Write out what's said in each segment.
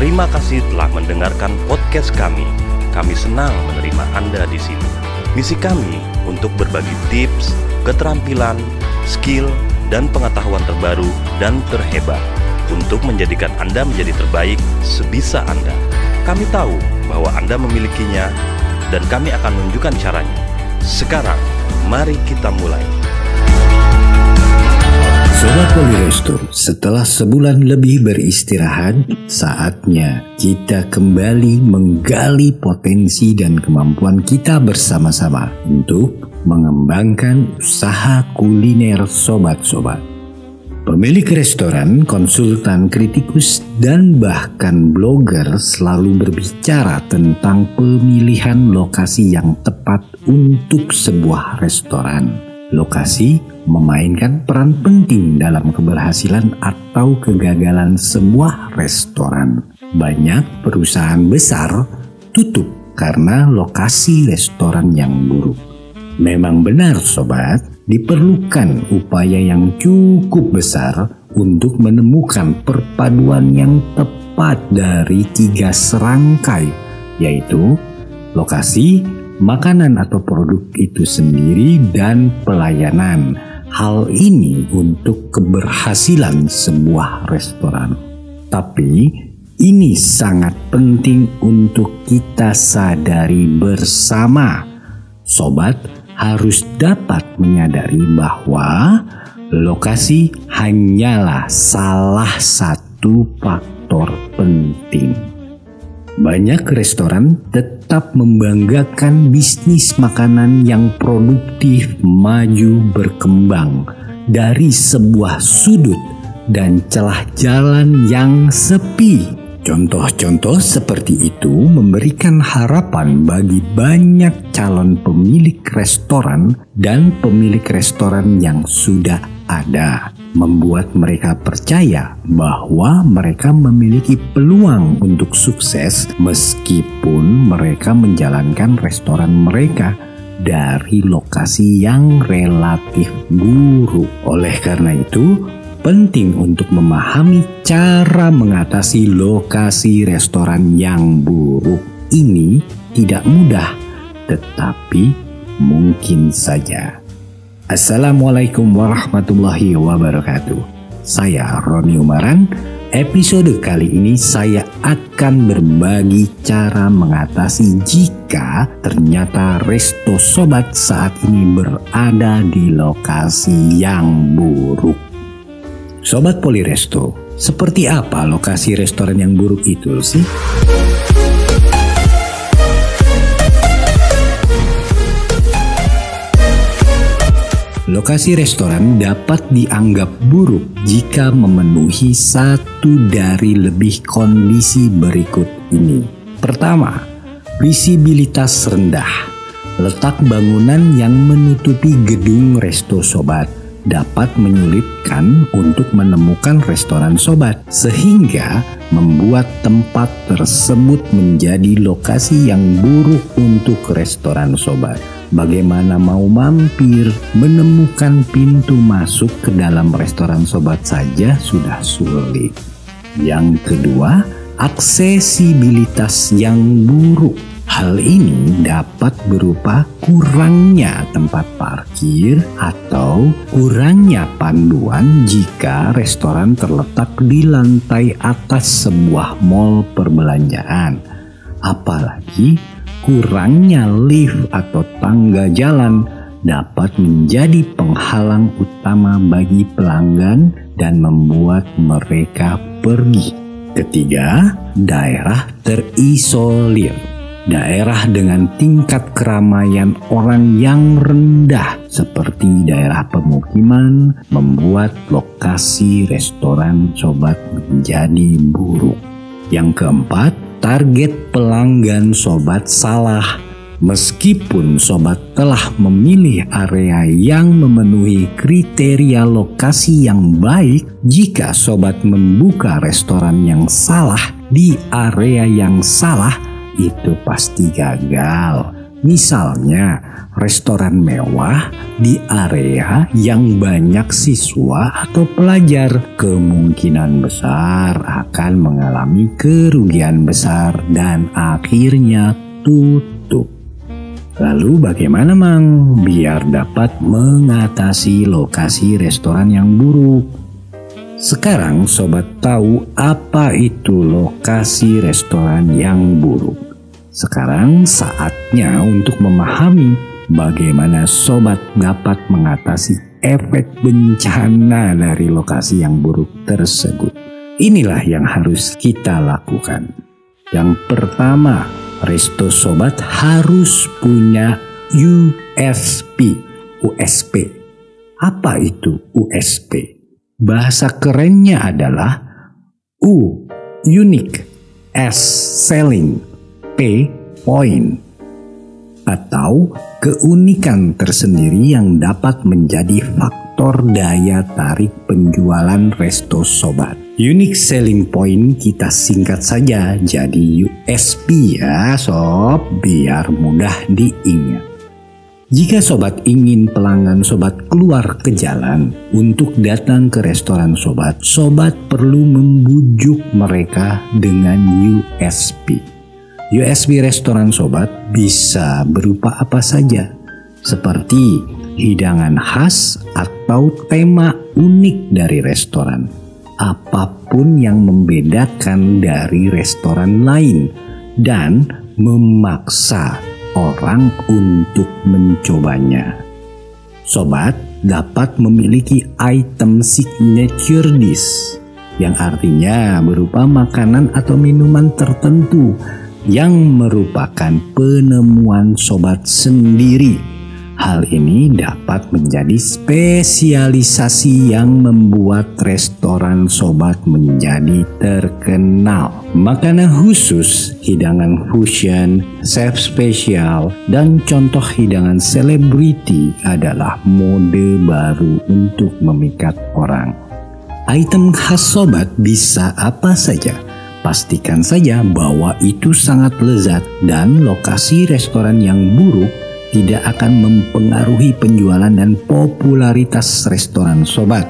Terima kasih telah mendengarkan podcast kami. Kami senang menerima Anda di sini. Misi kami untuk berbagi tips, keterampilan, skill, dan pengetahuan terbaru dan terhebat untuk menjadikan Anda menjadi terbaik sebisa Anda. Kami tahu bahwa Anda memilikinya dan kami akan menunjukkan caranya. Sekarang, mari kita mulai. Sobat Poliresto, setelah sebulan lebih beristirahat, saatnya kita kembali menggali potensi dan kemampuan kita bersama-sama untuk mengembangkan usaha kuliner sobat-sobat. Pemilik restoran, konsultan kritikus, dan bahkan blogger selalu berbicara tentang pemilihan lokasi yang tepat untuk sebuah restoran. Lokasi memainkan peran penting dalam keberhasilan atau kegagalan sebuah restoran. Banyak perusahaan besar tutup karena lokasi restoran yang buruk. Memang benar sobat, diperlukan upaya yang cukup besar untuk menemukan perpaduan yang tepat dari tiga serangkai, yaitu lokasi, makanan atau produk itu sendiri dan pelayanan. Hal ini untuk keberhasilan sebuah restoran. Tapi ini sangat penting untuk kita sadari bersama. Sobat harus dapat menyadari bahwa lokasi hanyalah salah satu faktor penting. Banyak restoran tetap membanggakan bisnis makanan yang produktif, maju, berkembang dari sebuah sudut dan celah jalan yang sepi. Contoh-contoh seperti itu memberikan harapan bagi banyak calon pemilik restoran dan pemilik restoran yang sudah ada membuat mereka percaya bahwa mereka memiliki peluang untuk sukses meskipun mereka menjalankan restoran mereka dari lokasi yang relatif buruk. Oleh karena itu, penting untuk memahami cara mengatasi lokasi restoran yang buruk. Ini tidak mudah, tetapi mungkin saja. Assalamualaikum warahmatullahi wabarakatuh. Saya Roni Umaran. Episode kali ini saya akan berbagi cara mengatasi jika ternyata resto sobat saat ini berada di lokasi yang buruk. Sobat Poliresto, seperti apa lokasi restoran yang buruk itu sih? Lokasi restoran dapat dianggap buruk jika memenuhi satu dari lebih kondisi berikut ini. Pertama, visibilitas rendah. Letak bangunan yang menutupi gedung resto sobat dapat menyulitkan untuk menemukan restoran sobat, sehingga membuat tempat tersebut menjadi lokasi yang buruk untuk restoran sobat bagaimana mau mampir, menemukan pintu masuk ke dalam restoran sobat saja sudah sulit. Yang kedua, aksesibilitas yang buruk. Hal ini dapat berupa kurangnya tempat parkir atau kurangnya panduan jika restoran terletak di lantai atas sebuah mall perbelanjaan. Apalagi kurangnya lift atau tangga jalan dapat menjadi penghalang utama bagi pelanggan dan membuat mereka pergi. Ketiga, daerah terisolir. Daerah dengan tingkat keramaian orang yang rendah seperti daerah pemukiman membuat lokasi restoran sobat menjadi buruk. Yang keempat, target pelanggan sobat salah. Meskipun sobat telah memilih area yang memenuhi kriteria lokasi yang baik, jika sobat membuka restoran yang salah di area yang salah, itu pasti gagal. Misalnya, restoran mewah di area yang banyak siswa atau pelajar, kemungkinan besar akan mengalami kerugian besar dan akhirnya tutup. Lalu bagaimana Mang biar dapat mengatasi lokasi restoran yang buruk? Sekarang sobat tahu apa itu lokasi restoran yang buruk. Sekarang saatnya untuk memahami bagaimana sobat dapat mengatasi efek bencana dari lokasi yang buruk tersebut. Inilah yang harus kita lakukan. Yang pertama, resto sobat harus punya USP. USP. Apa itu USP? Bahasa kerennya adalah U, unique, S, selling, point atau keunikan tersendiri yang dapat menjadi faktor daya tarik penjualan resto sobat. Unique selling point kita singkat saja jadi USP ya sob biar mudah diingat. Jika sobat ingin pelanggan sobat keluar ke jalan untuk datang ke restoran sobat, sobat perlu membujuk mereka dengan USP. USB restoran sobat bisa berupa apa saja, seperti hidangan khas atau tema unik dari restoran. Apa pun yang membedakan dari restoran lain dan memaksa orang untuk mencobanya. Sobat dapat memiliki item signature dish yang artinya berupa makanan atau minuman tertentu yang merupakan penemuan sobat sendiri. Hal ini dapat menjadi spesialisasi yang membuat restoran sobat menjadi terkenal. Makanan khusus, hidangan fusion, chef spesial, dan contoh hidangan selebriti adalah mode baru untuk memikat orang. Item khas sobat bisa apa saja, Pastikan saja bahwa itu sangat lezat dan lokasi restoran yang buruk tidak akan mempengaruhi penjualan dan popularitas restoran sobat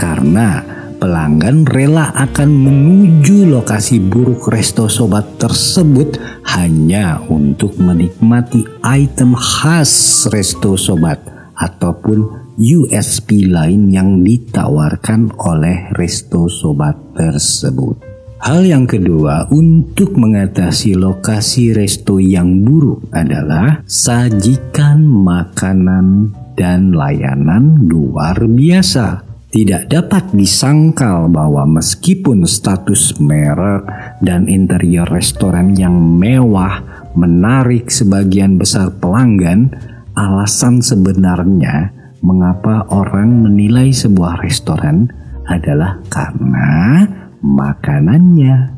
karena pelanggan rela akan menuju lokasi buruk resto sobat tersebut hanya untuk menikmati item khas resto sobat ataupun USP lain yang ditawarkan oleh resto sobat tersebut. Hal yang kedua untuk mengatasi lokasi resto yang buruk adalah sajikan makanan dan layanan luar biasa. Tidak dapat disangkal bahwa meskipun status merek dan interior restoran yang mewah menarik sebagian besar pelanggan, alasan sebenarnya mengapa orang menilai sebuah restoran adalah karena makanannya.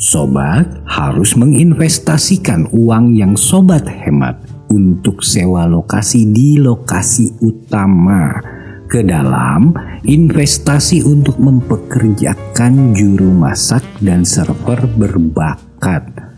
Sobat harus menginvestasikan uang yang sobat hemat untuk sewa lokasi di lokasi utama ke dalam investasi untuk mempekerjakan juru masak dan server berbakat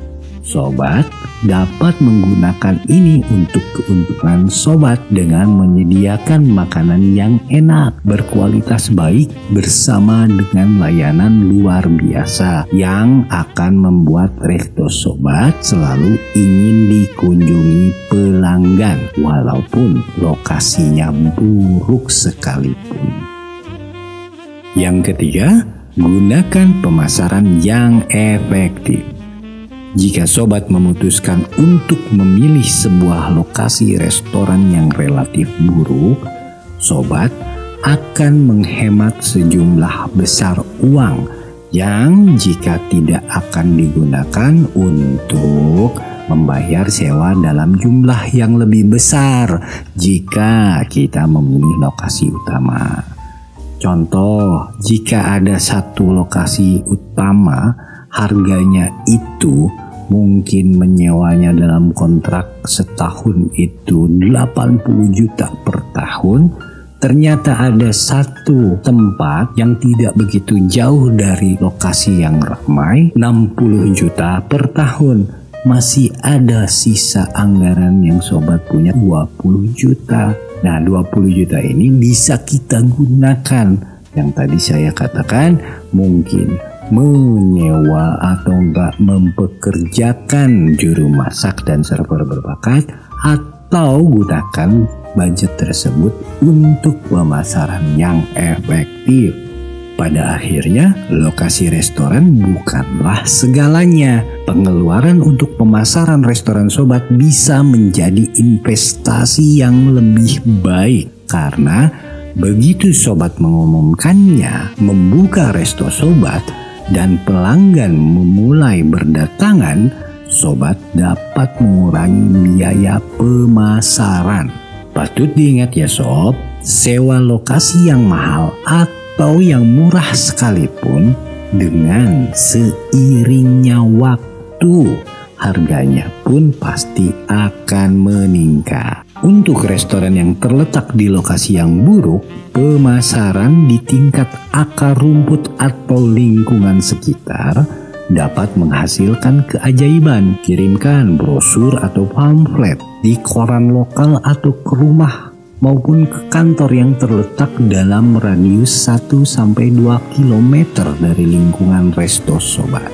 Sobat dapat menggunakan ini untuk keuntungan sobat dengan menyediakan makanan yang enak, berkualitas baik bersama dengan layanan luar biasa yang akan membuat resto sobat selalu ingin dikunjungi pelanggan walaupun lokasinya buruk sekalipun. Yang ketiga, gunakan pemasaran yang efektif. Jika sobat memutuskan untuk memilih sebuah lokasi restoran yang relatif buruk, sobat akan menghemat sejumlah besar uang yang jika tidak akan digunakan untuk membayar sewa dalam jumlah yang lebih besar jika kita memilih lokasi utama. Contoh, jika ada satu lokasi utama, harganya itu mungkin menyewanya dalam kontrak setahun itu 80 juta per tahun. Ternyata ada satu tempat yang tidak begitu jauh dari lokasi yang ramai 60 juta per tahun. Masih ada sisa anggaran yang sobat punya 20 juta. Nah 20 juta ini bisa kita gunakan. Yang tadi saya katakan mungkin menyewa atau enggak mempekerjakan juru masak dan server berbakat atau gunakan budget tersebut untuk pemasaran yang efektif. Pada akhirnya, lokasi restoran bukanlah segalanya. Pengeluaran untuk pemasaran restoran sobat bisa menjadi investasi yang lebih baik karena begitu sobat mengumumkannya membuka resto sobat dan pelanggan memulai berdatangan, sobat dapat mengurangi biaya pemasaran. Patut diingat ya sob, sewa lokasi yang mahal atau yang murah sekalipun dengan seiringnya waktu harganya pun pasti akan meningkat. Untuk restoran yang terletak di lokasi yang buruk, pemasaran di tingkat akar rumput atau lingkungan sekitar dapat menghasilkan keajaiban. Kirimkan brosur atau pamflet di koran lokal atau ke rumah maupun ke kantor yang terletak dalam radius 1-2 km dari lingkungan resto sobat.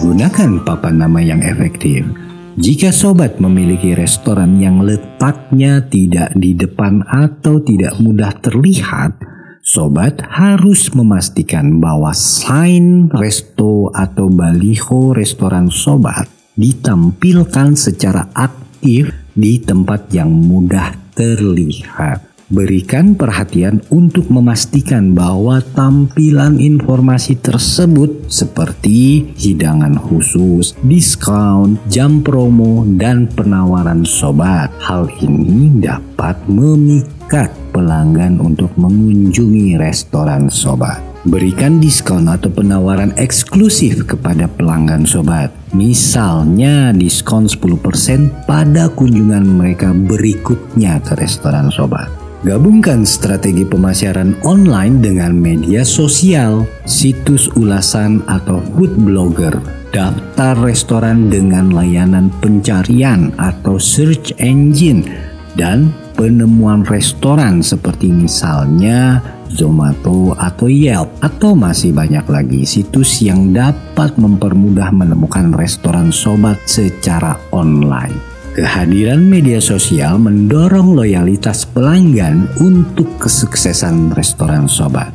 Gunakan papan nama yang efektif. Jika sobat memiliki restoran yang letaknya tidak di depan atau tidak mudah terlihat, sobat harus memastikan bahwa sign resto atau baliho restoran sobat ditampilkan secara aktif di tempat yang mudah terlihat. Berikan perhatian untuk memastikan bahwa tampilan informasi tersebut seperti hidangan khusus, diskon, jam promo, dan penawaran sobat. Hal ini dapat memikat pelanggan untuk mengunjungi restoran sobat. Berikan diskon atau penawaran eksklusif kepada pelanggan sobat. Misalnya diskon 10% pada kunjungan mereka berikutnya ke restoran sobat. Gabungkan strategi pemasaran online dengan media sosial, situs ulasan atau food blogger, daftar restoran dengan layanan pencarian atau search engine, dan penemuan restoran seperti misalnya Zomato, atau Yelp, atau masih banyak lagi situs yang dapat mempermudah menemukan restoran sobat secara online. Kehadiran media sosial mendorong loyalitas pelanggan untuk kesuksesan restoran sobat.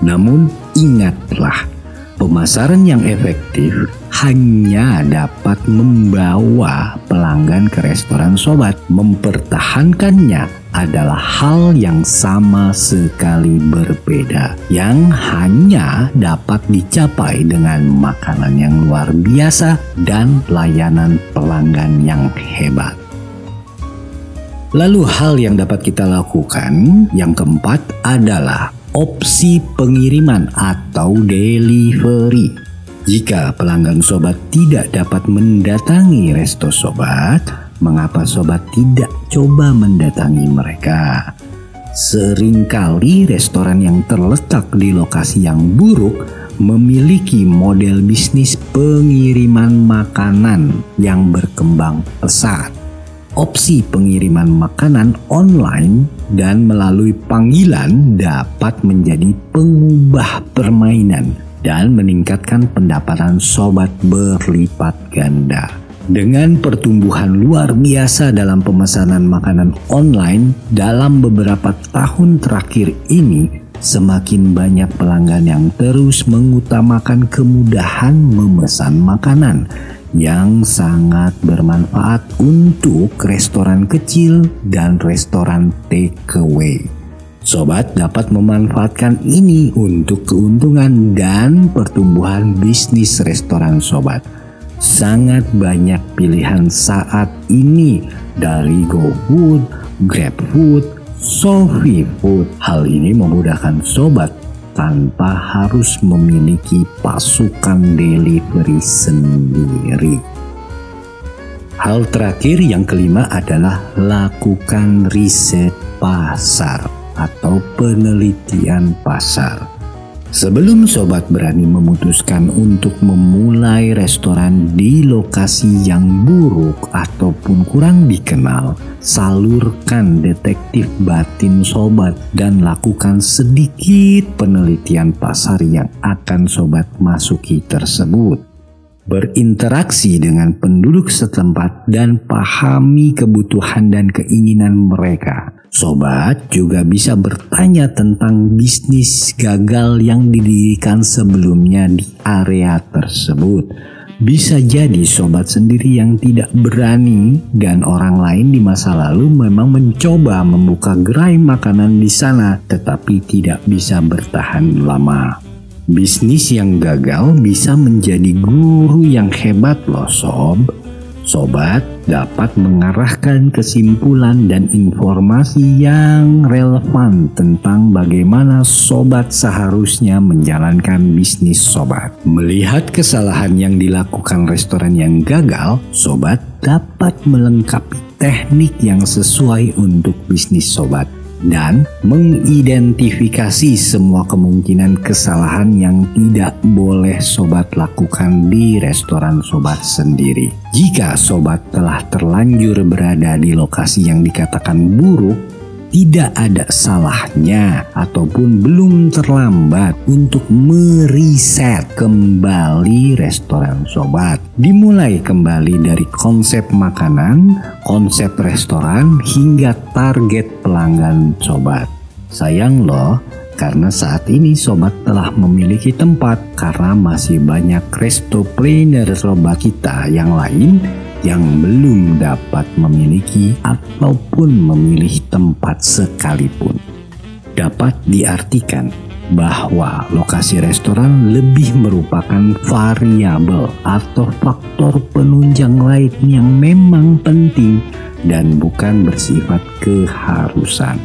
Namun, ingatlah Pemasaran yang efektif hanya dapat membawa pelanggan ke restoran sobat. Mempertahankannya adalah hal yang sama sekali berbeda, yang hanya dapat dicapai dengan makanan yang luar biasa dan layanan pelanggan yang hebat. Lalu, hal yang dapat kita lakukan yang keempat adalah opsi pengiriman atau delivery. Jika pelanggan sobat tidak dapat mendatangi resto sobat, mengapa sobat tidak coba mendatangi mereka? Seringkali restoran yang terletak di lokasi yang buruk memiliki model bisnis pengiriman makanan yang berkembang pesat opsi pengiriman makanan online dan melalui panggilan dapat menjadi pengubah permainan dan meningkatkan pendapatan sobat berlipat ganda. Dengan pertumbuhan luar biasa dalam pemesanan makanan online dalam beberapa tahun terakhir ini, semakin banyak pelanggan yang terus mengutamakan kemudahan memesan makanan yang sangat bermanfaat untuk restoran kecil dan restoran takeaway. Sobat dapat memanfaatkan ini untuk keuntungan dan pertumbuhan bisnis restoran sobat. Sangat banyak pilihan saat ini dari GoFood, GrabFood, SoFiFood. Hal ini memudahkan sobat tanpa harus memiliki pasukan delivery sendiri. Hal terakhir yang kelima adalah lakukan riset pasar atau penelitian pasar. Sebelum sobat berani memutuskan untuk memulai restoran di lokasi yang buruk ataupun kurang dikenal, salurkan detektif batin sobat dan lakukan sedikit penelitian pasar yang akan sobat masuki tersebut berinteraksi dengan penduduk setempat dan pahami kebutuhan dan keinginan mereka. Sobat juga bisa bertanya tentang bisnis gagal yang didirikan sebelumnya di area tersebut. Bisa jadi sobat sendiri yang tidak berani dan orang lain di masa lalu memang mencoba membuka gerai makanan di sana tetapi tidak bisa bertahan lama. Bisnis yang gagal bisa menjadi guru yang hebat loh sob. Sobat dapat mengarahkan kesimpulan dan informasi yang relevan tentang bagaimana sobat seharusnya menjalankan bisnis sobat. Melihat kesalahan yang dilakukan restoran yang gagal, sobat dapat melengkapi teknik yang sesuai untuk bisnis sobat dan mengidentifikasi semua kemungkinan kesalahan yang tidak boleh sobat lakukan di restoran sobat sendiri. Jika sobat telah terlanjur berada di lokasi yang dikatakan buruk, tidak ada salahnya ataupun belum terlambat untuk meriset kembali restoran sobat. Dimulai kembali dari konsep makanan, konsep restoran hingga target pelanggan sobat. Sayang loh, karena saat ini sobat telah memiliki tempat karena masih banyak resto planner sobat kita yang lain yang belum dapat memiliki ataupun memilih tempat sekalipun. Dapat diartikan bahwa lokasi restoran lebih merupakan variabel atau faktor penunjang lain yang memang penting dan bukan bersifat keharusan.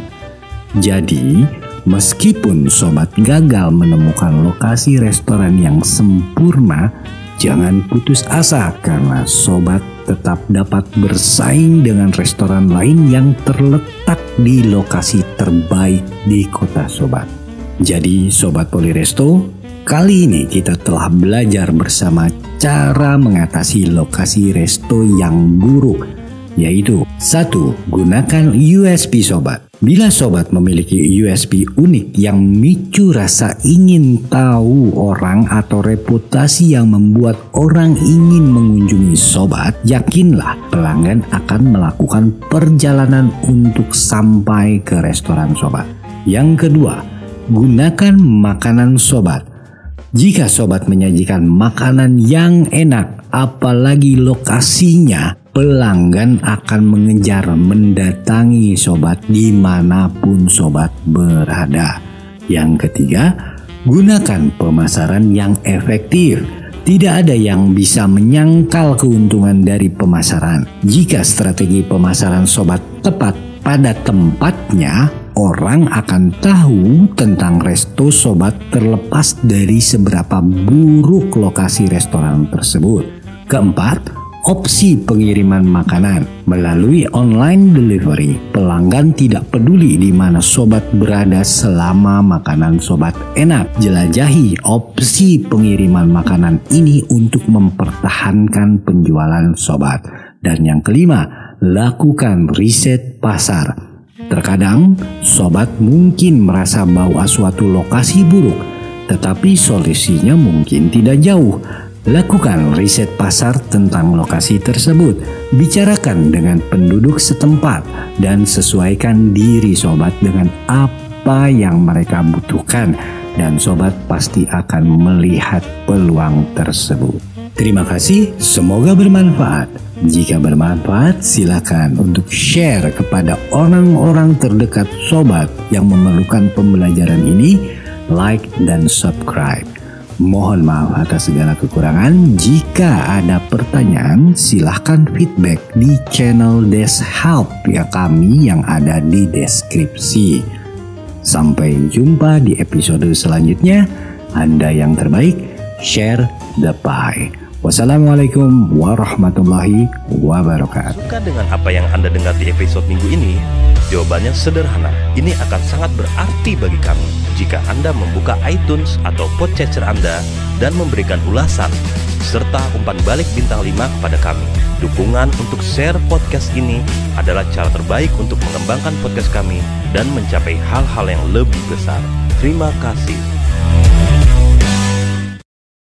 Jadi, meskipun sobat gagal menemukan lokasi restoran yang sempurna, jangan putus asa karena sobat tetap dapat bersaing dengan restoran lain yang terletak di lokasi terbaik di kota sobat. Jadi sobat Poliresto, kali ini kita telah belajar bersama cara mengatasi lokasi resto yang buruk yaitu satu Gunakan USB sobat. Bila sobat memiliki USB unik yang micu rasa ingin tahu orang atau reputasi yang membuat orang ingin mengunjungi sobat, yakinlah pelanggan akan melakukan perjalanan untuk sampai ke restoran sobat. Yang kedua, gunakan makanan sobat. Jika sobat menyajikan makanan yang enak, apalagi lokasinya pelanggan akan mengejar mendatangi sobat di mana pun sobat berada. Yang ketiga, gunakan pemasaran yang efektif. Tidak ada yang bisa menyangkal keuntungan dari pemasaran. Jika strategi pemasaran sobat tepat pada tempatnya, orang akan tahu tentang resto sobat terlepas dari seberapa buruk lokasi restoran tersebut. Keempat, opsi pengiriman makanan melalui online delivery. Pelanggan tidak peduli di mana sobat berada selama makanan sobat enak. Jelajahi opsi pengiriman makanan ini untuk mempertahankan penjualan sobat. Dan yang kelima, lakukan riset pasar. Terkadang sobat mungkin merasa bahwa suatu lokasi buruk, tetapi solusinya mungkin tidak jauh Lakukan riset pasar tentang lokasi tersebut, bicarakan dengan penduduk setempat, dan sesuaikan diri sobat dengan apa yang mereka butuhkan, dan sobat pasti akan melihat peluang tersebut. Terima kasih, semoga bermanfaat. Jika bermanfaat, silakan untuk share kepada orang-orang terdekat sobat yang memerlukan pembelajaran ini, like dan subscribe. Mohon maaf atas segala kekurangan. Jika ada pertanyaan, silahkan feedback di channel Des Help ya kami yang ada di deskripsi. Sampai jumpa di episode selanjutnya. Anda yang terbaik, share the pie. Wassalamualaikum warahmatullahi wabarakatuh. Suka dengan apa yang Anda dengar di episode minggu ini? Jawabannya sederhana. Ini akan sangat berarti bagi kami jika Anda membuka iTunes atau Podcatcher Anda dan memberikan ulasan serta umpan balik bintang 5 kepada kami. Dukungan untuk share podcast ini adalah cara terbaik untuk mengembangkan podcast kami dan mencapai hal-hal yang lebih besar. Terima kasih.